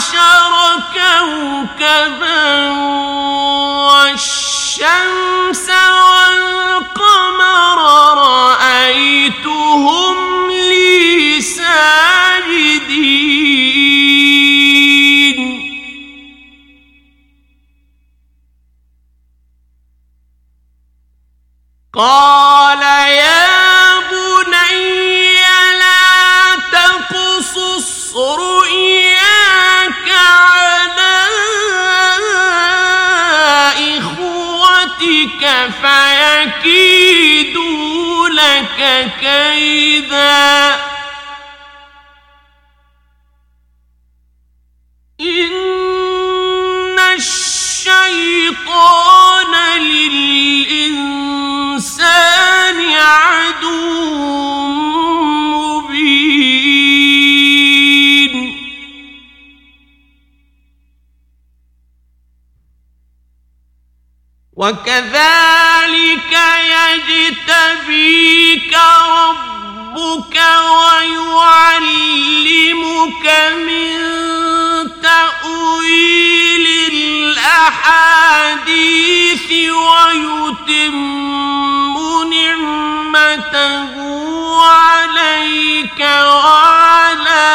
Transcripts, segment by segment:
عشر كوكبا والشمس والقمر رأيتهم لي ساجدين. قال ربك فيكيدوا لك كيداً. وكذلك يجتبيك ربك ويعلمك من تأويل الأحاديث ويتم نعمته عليك وعلى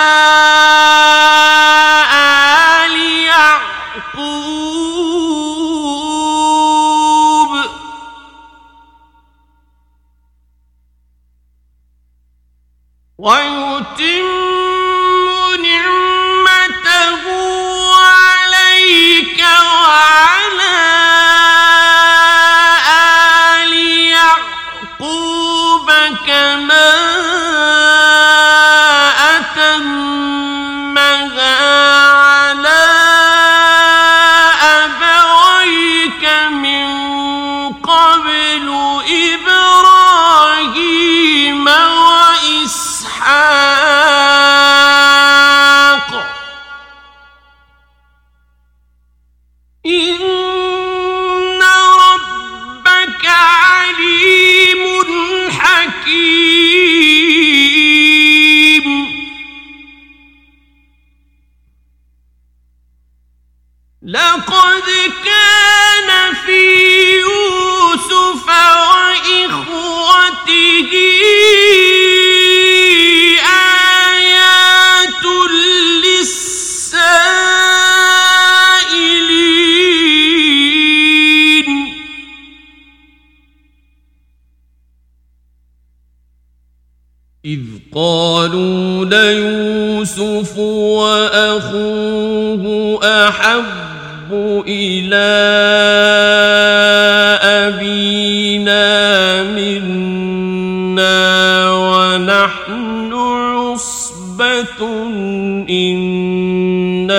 وأخوه أحب إلى أبينا منا ونحن عصبة إن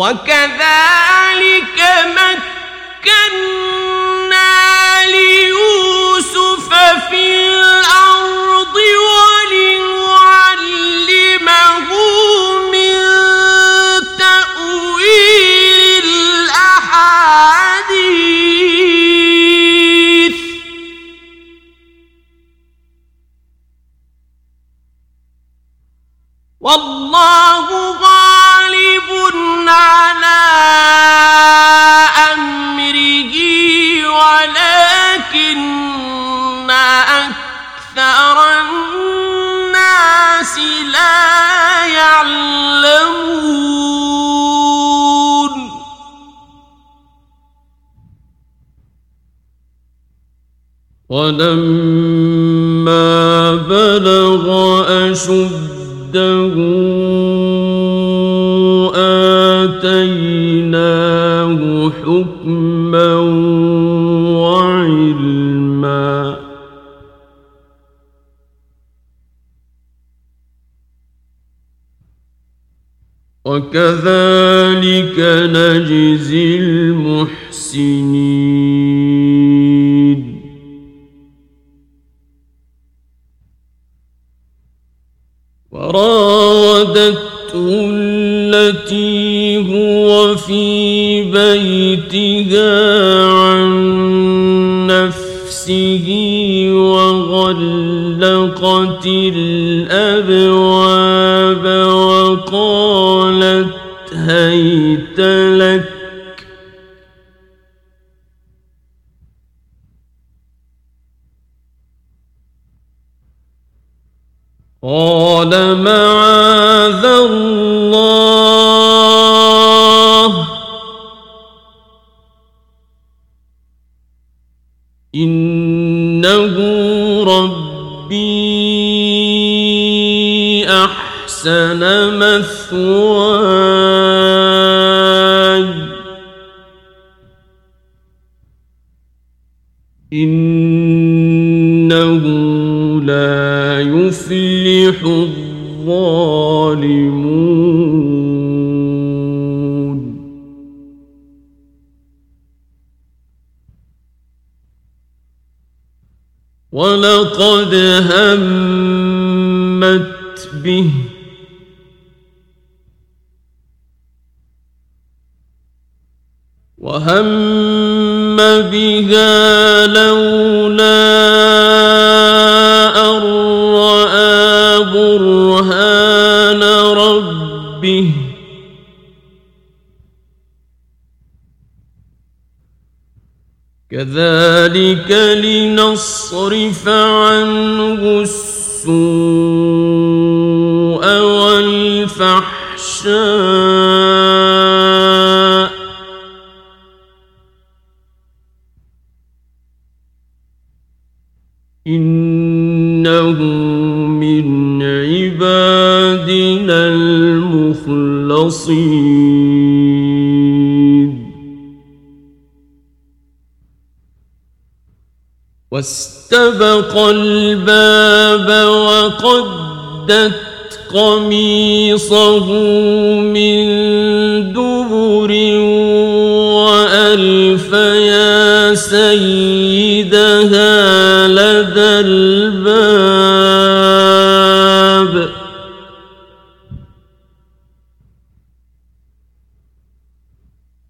وَكَذَا وكذلك نجزي المحسنين. وراودته التي هو في بيتها مثواي إنه لا يفلح الظالمون. ولقد همت به وهم بها لولا أن رأى برهان ربه كذلك لنصرف عنه السوء والفحشاء إنه من عبادنا المخلصين. واستبق الباب وقدت قميصه من دبر وألف يا سيدها. الباب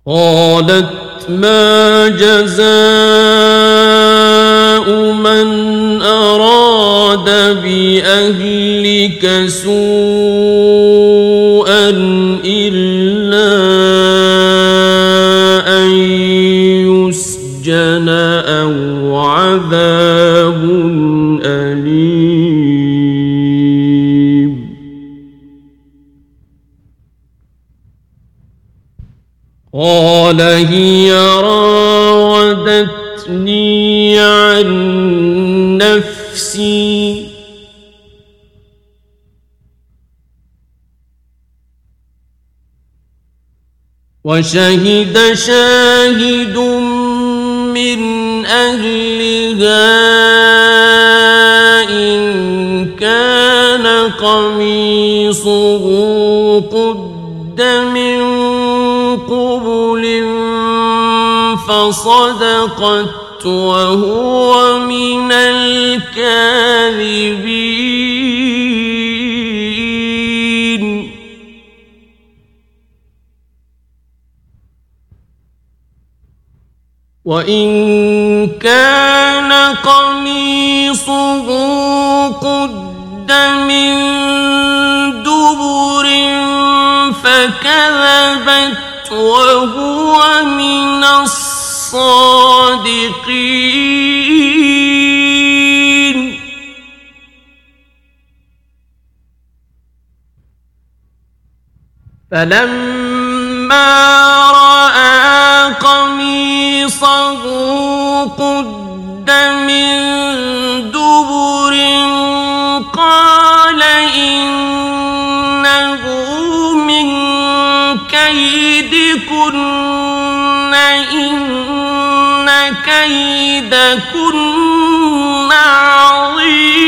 قالت ما جزاء من أراد بأهلك سوءا إلا أن يسجن أو عذاب قال هي راودتني عن نفسي. وشهد شاهد من أهلها إن كان قميصه قد من فصدقت وهو من الكاذبين. وإن كان قميصه قد من دبر فكذبت وهو من الصادقين فلما رأى قميصه قد من دبر قال إنه من كيدكن. كيدكن عظيم.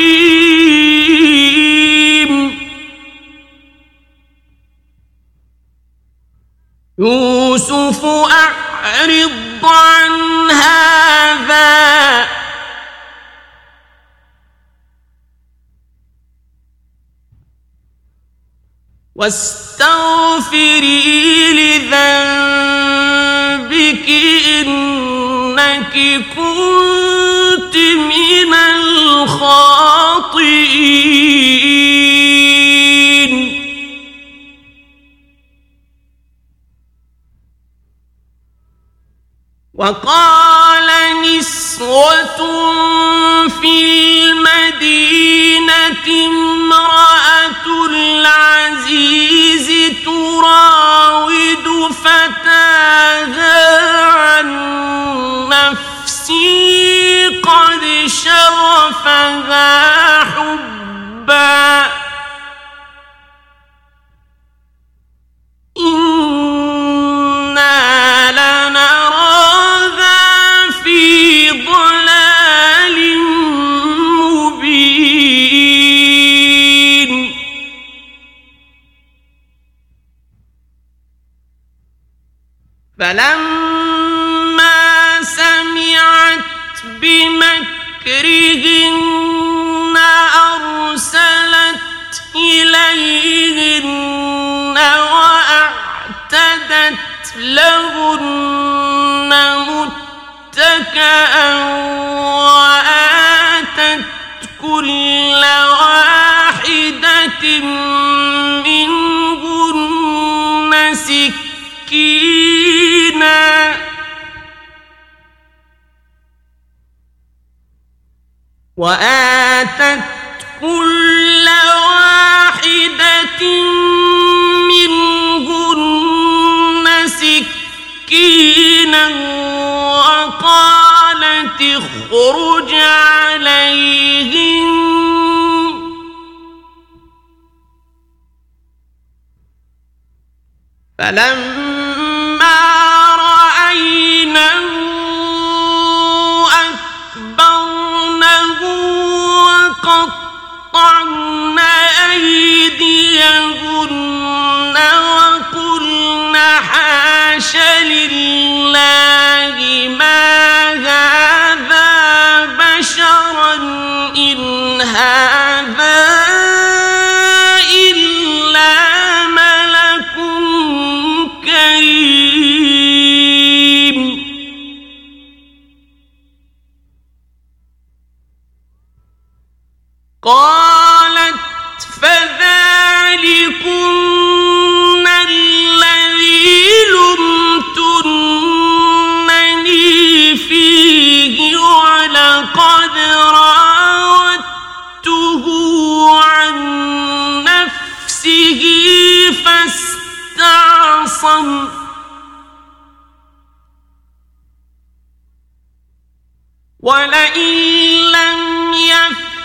يوسف أعرض عن هذا. واستغفري لذنبك إنك وقال نسوة في المدينة امرأة العزيز تراود فتاها عن نفسي قد شغفها حبا. فلما سمعت بمكرهن أرسلت إليهن وأعتدت لهن متكأ وآتت كل وآتت كل واحدة منهن سكينا وقالت اخرج عليهم. فلما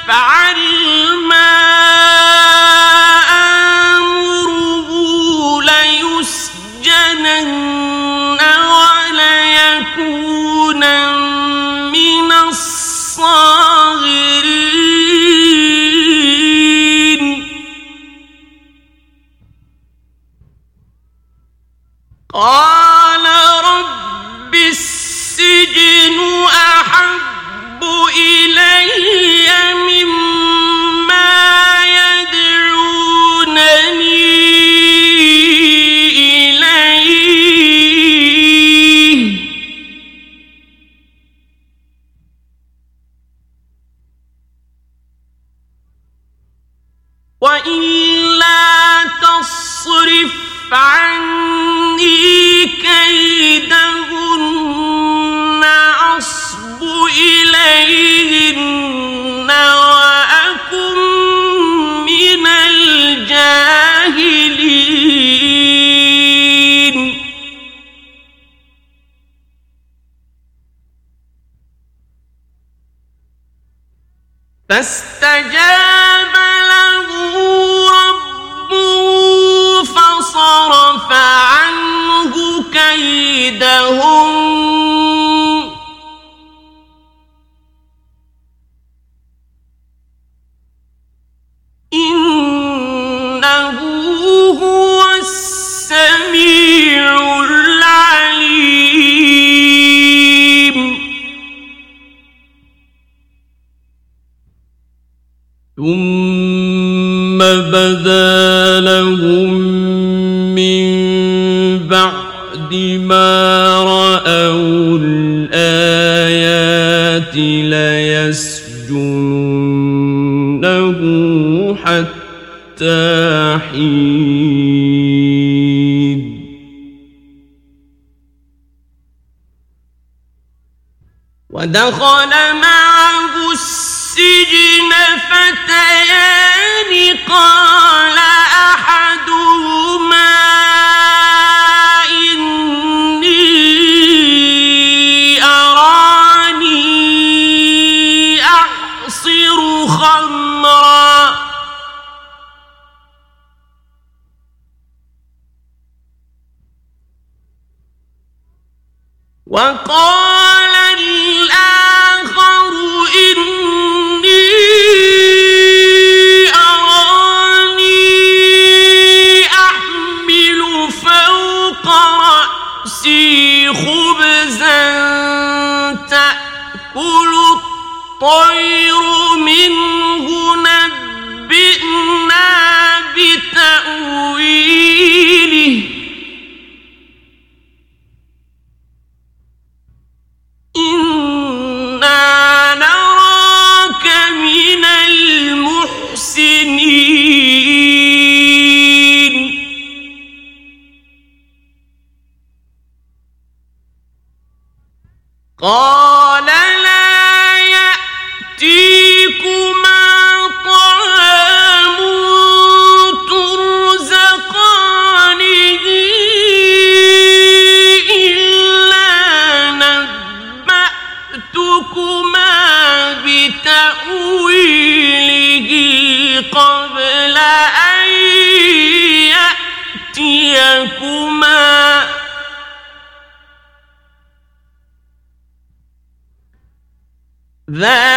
يفعل ما آمره ليسجنن وليكون من الصاغرين. قال دخل معه تأكل الطير منه نبئنا that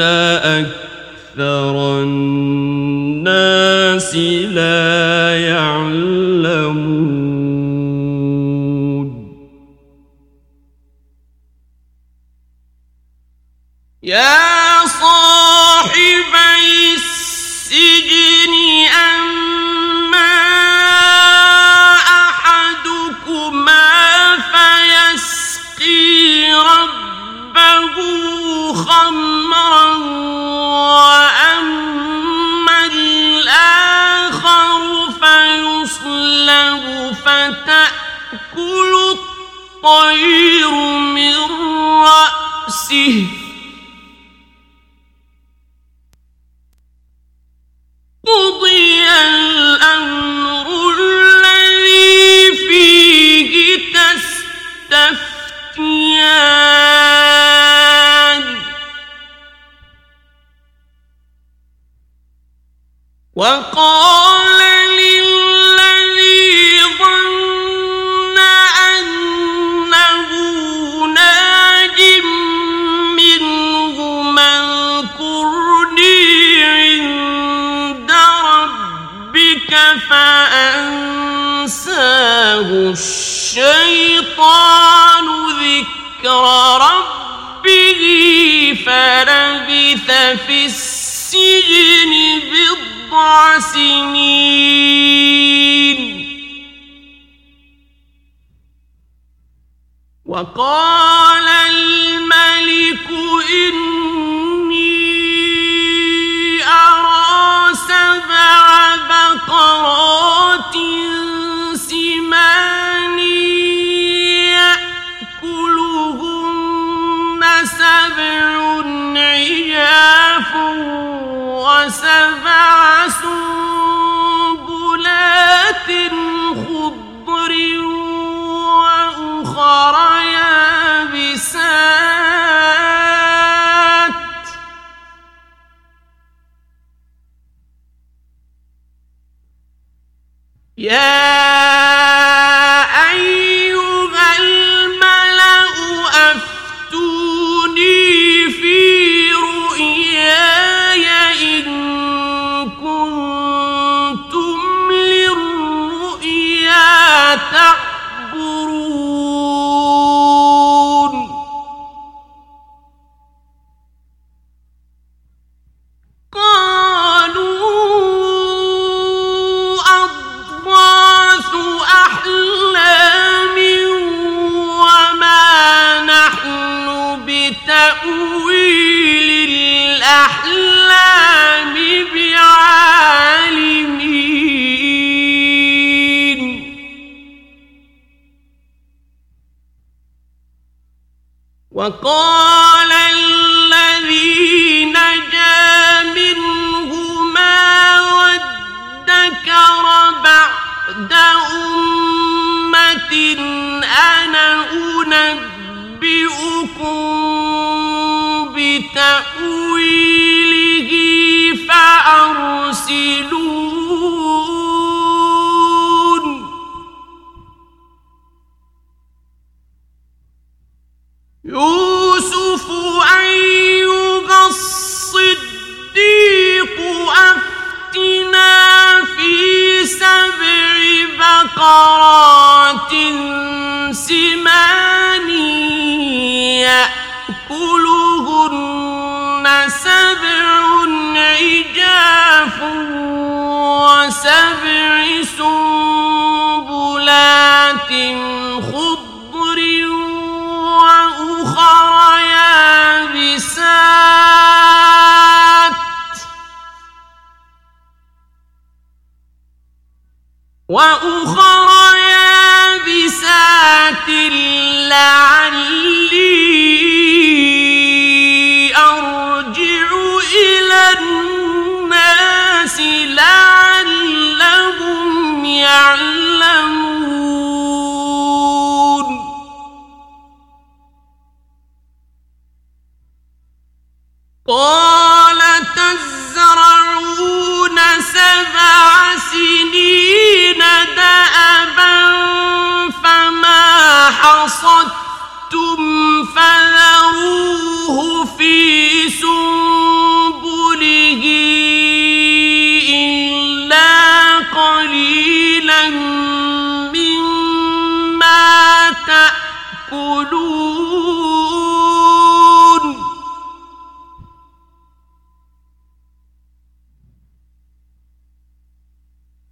أكثر الناس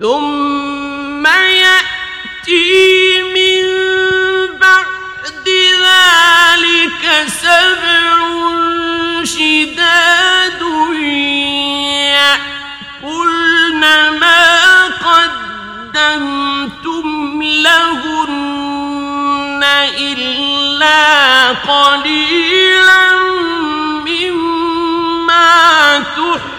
ثم يأتي من بعد ذلك سبع شداد يأكلن ما قدمتم لهن إلا قليلا مما تحبون.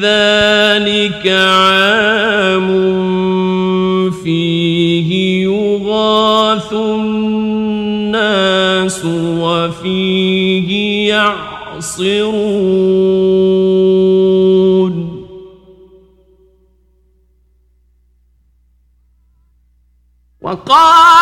ذلك عام فيه يغاث الناس وفيه يعصرون. وقال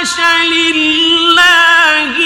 حش لله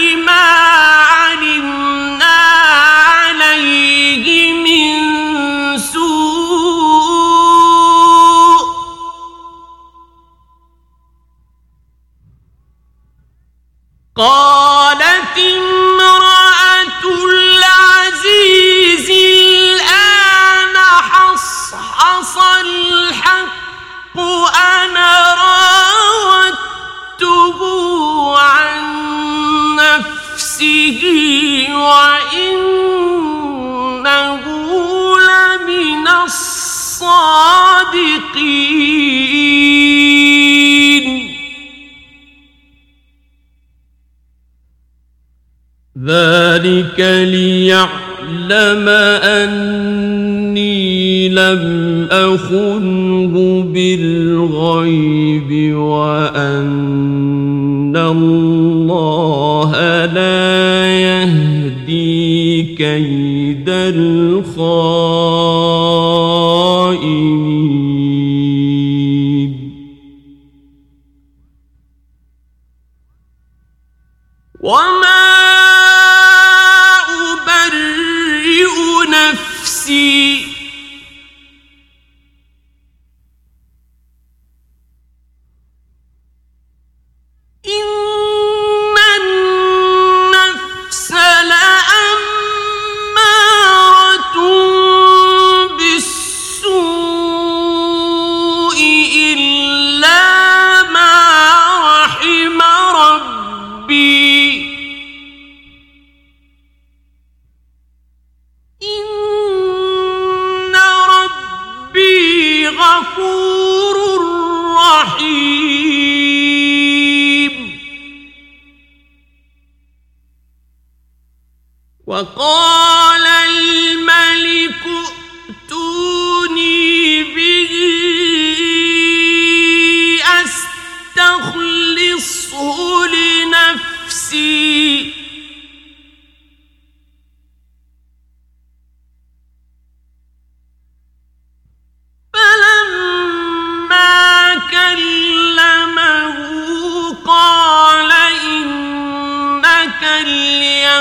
الصادقين ذلك ليعلم أني لم أخنه بالغيب وأن الله لا يهدي كيد الخاسرين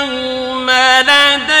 يوم لدى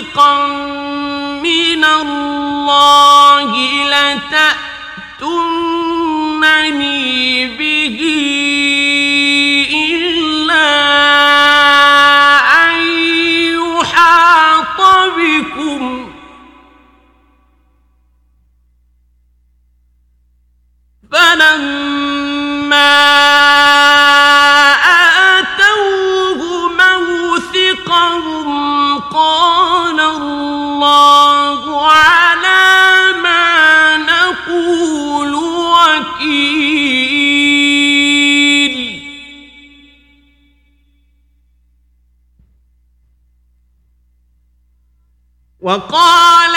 رزقا من الله لتأتنني به وقال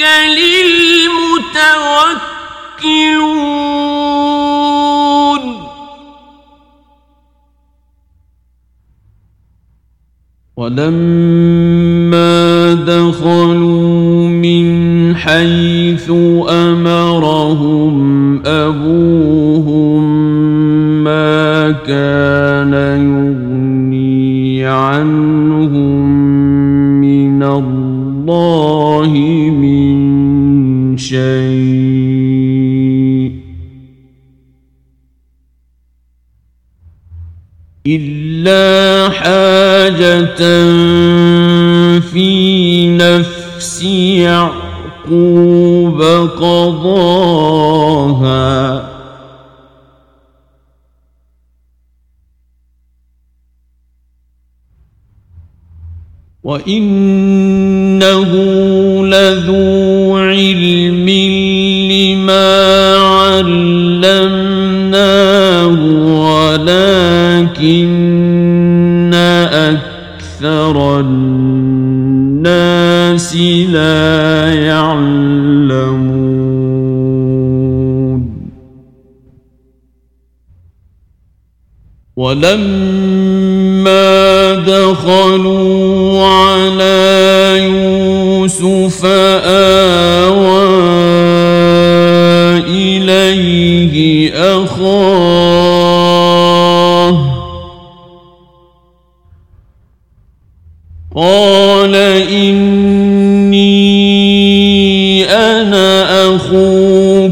للمتوكلون. ولما دخلوا من حيث أمروا إلا حاجة في نفس يعقوب قضاها. وإنه لذو ولكن أكثر الناس لا يعلمون ولما دخلوا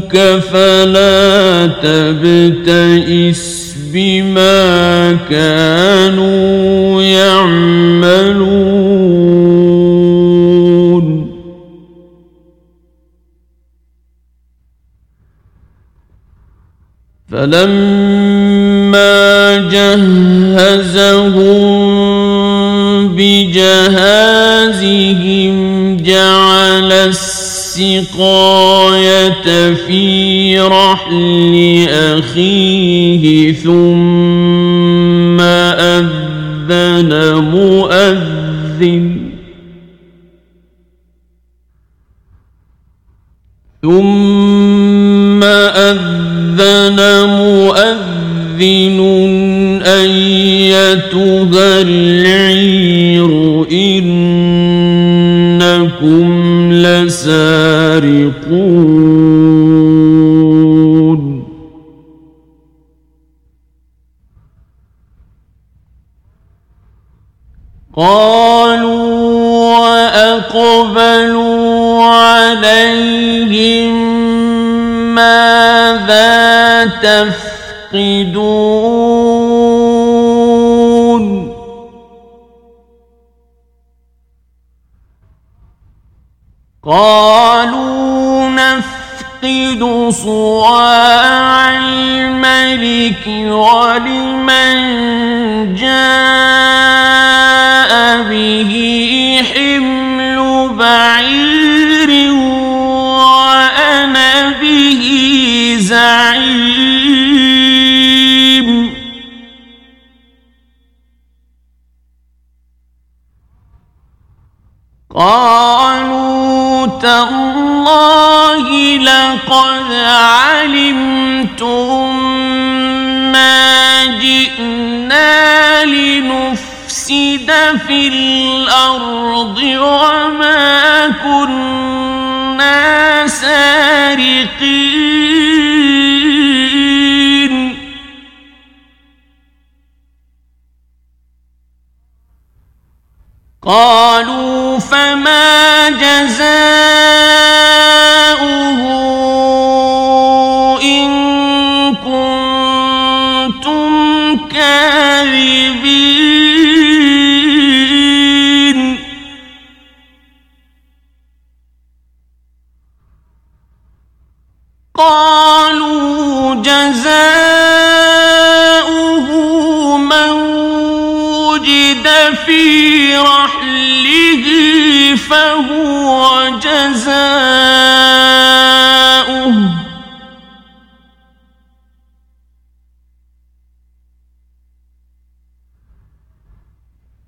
أخوك فلا تبتئس بما كانوا يعملون. فلما جهزهم بجهازهم السقاية في رحل أخيه ثم أذن مؤذن. ثم أذن مؤذن تفقدون. قالوا نفقد صواع الملك ولمن جاء. قالوا تالله لقد علمتم ما جئنا لنفسد في الأرض وما كنا سارقين. قالوا فما جزاؤه إن كنتم كاذبين. قالوا جزاؤه في رحله فهو جزاؤه.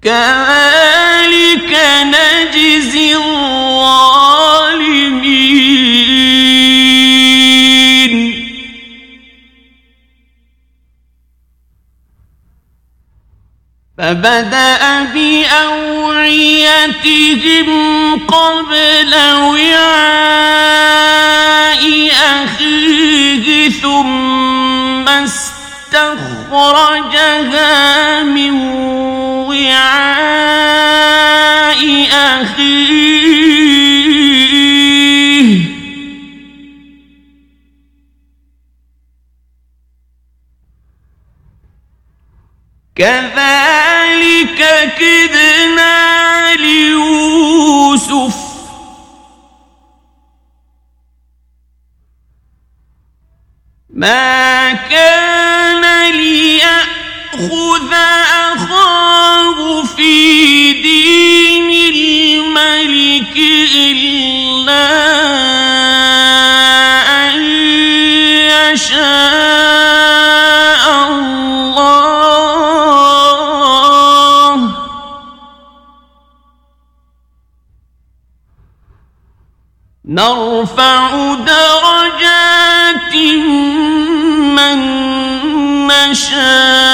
كذلك نجزي الظالمين فبدأ بأوعيتهم قبل وعاء أخيه ثم استخرجها من وعاء أخيه. كذلك كدنا ليوسف. ما كان ليأخذ أخاه نرفع درجات من نشاء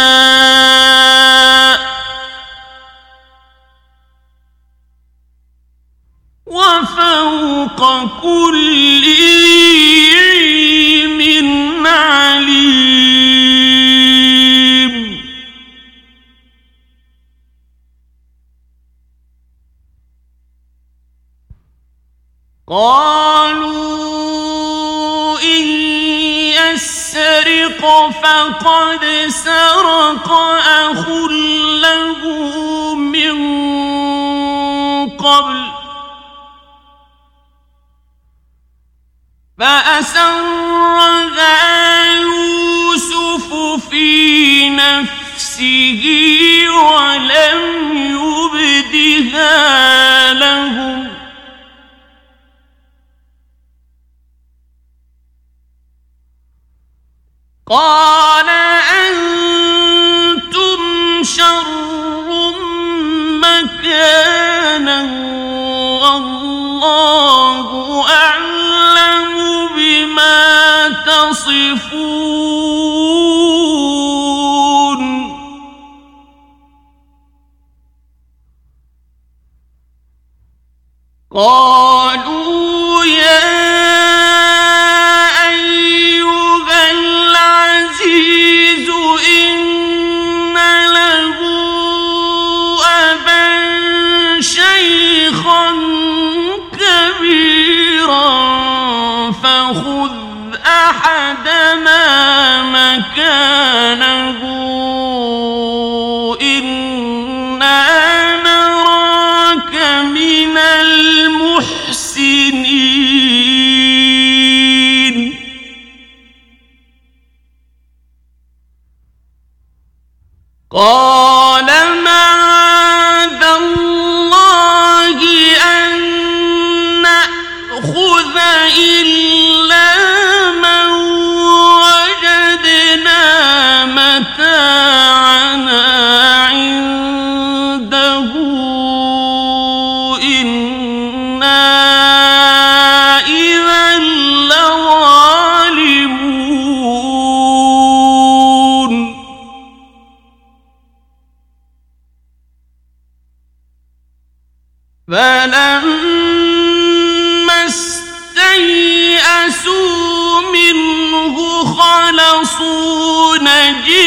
يعصون جن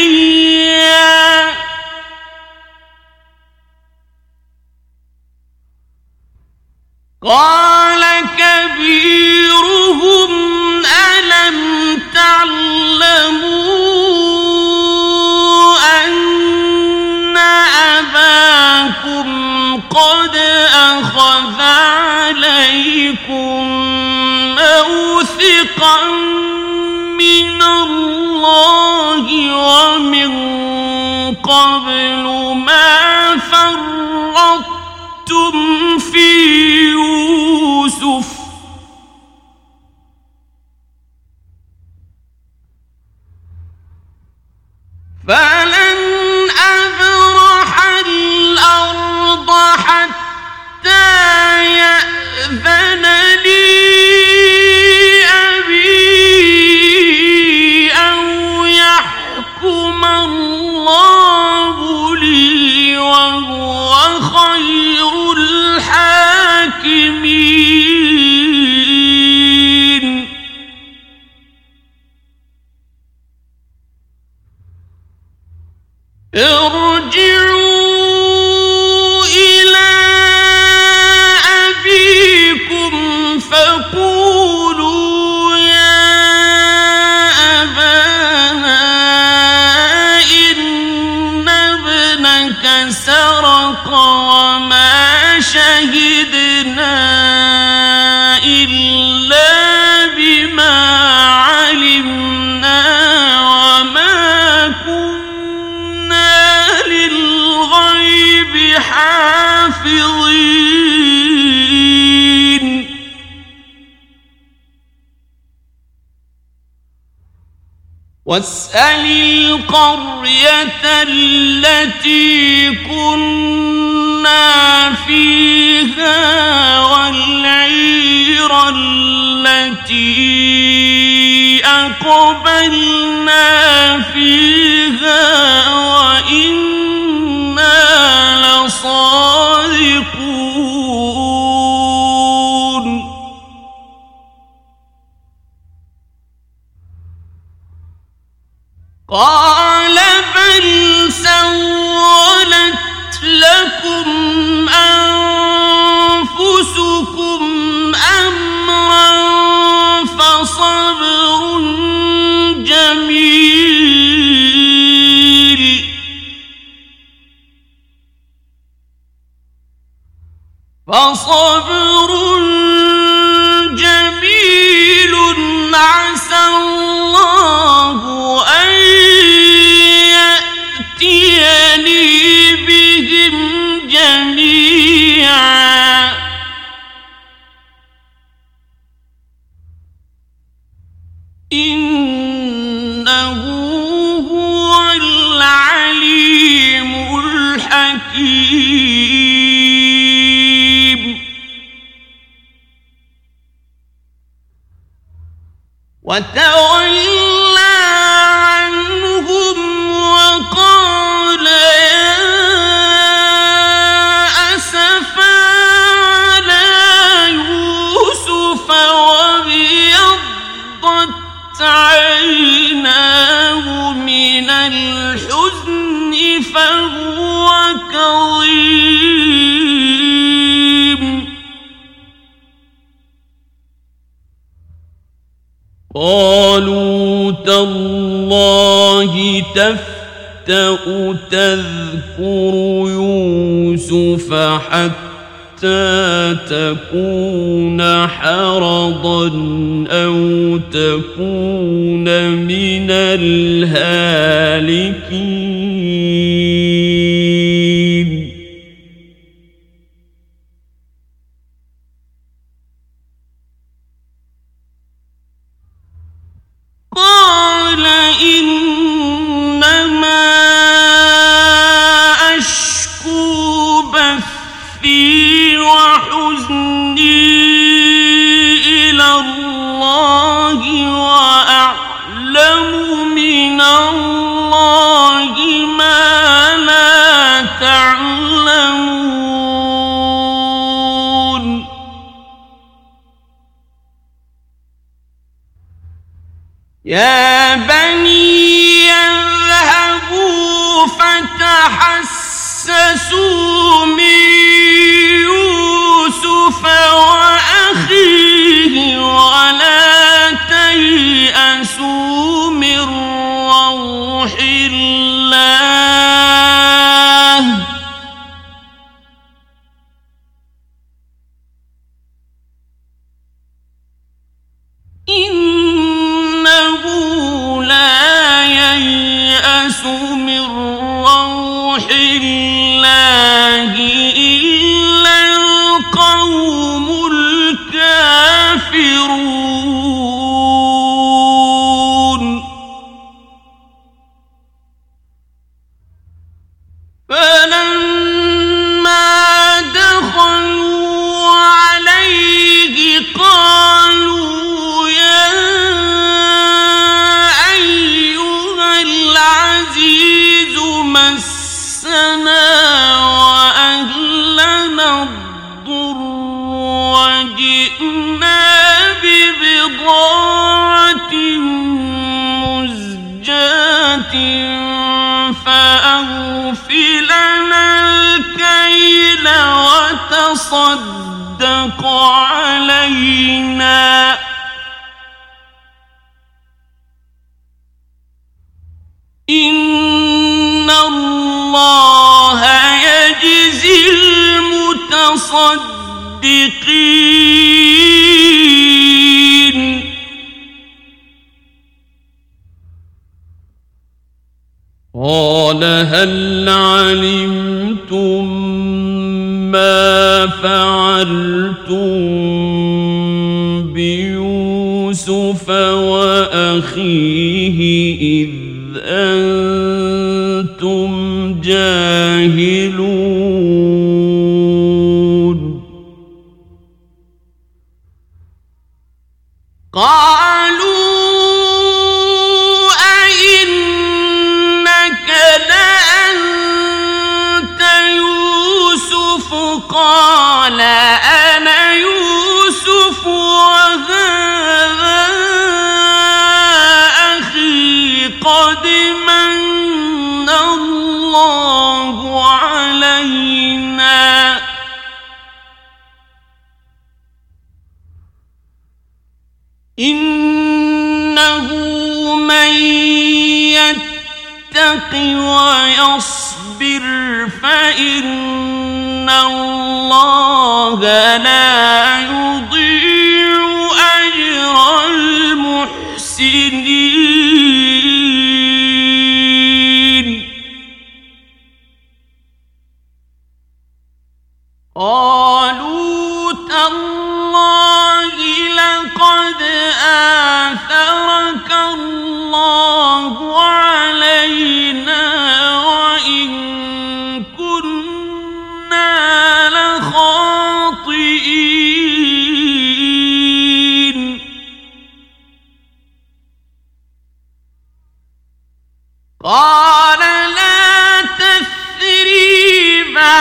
واسأل القرية التي كنا فيها والعير التي أقبلنا فيها وإنا لصادقون. قال بل سولت لكم أنفسكم أمرا فصبر جميل. فصبر وتولى قالوا تالله تفتأ تذكر يوسف حتى تكون حرضا أو تكون من الهالكين. جاهلون. فإن الله لا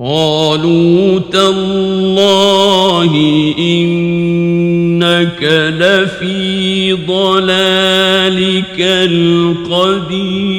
قالوا تالله إنك لفي ضلالك القديم.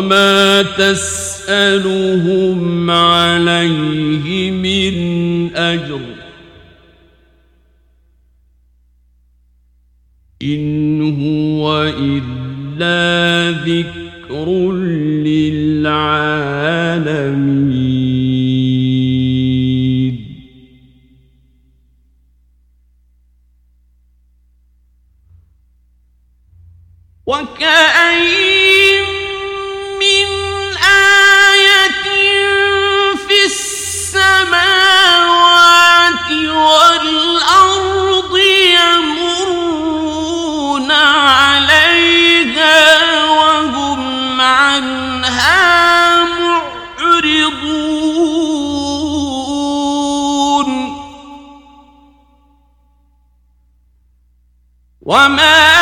وما تسألهم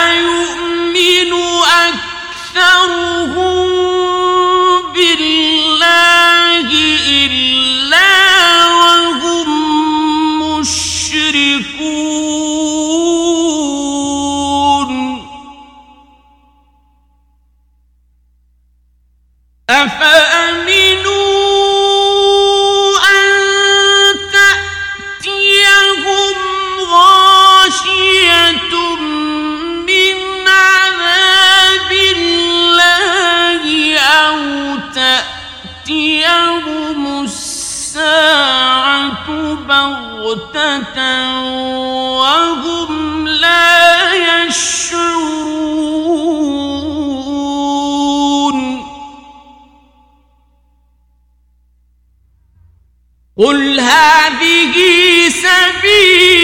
يؤمن أكثرهم قل هذه سبيلي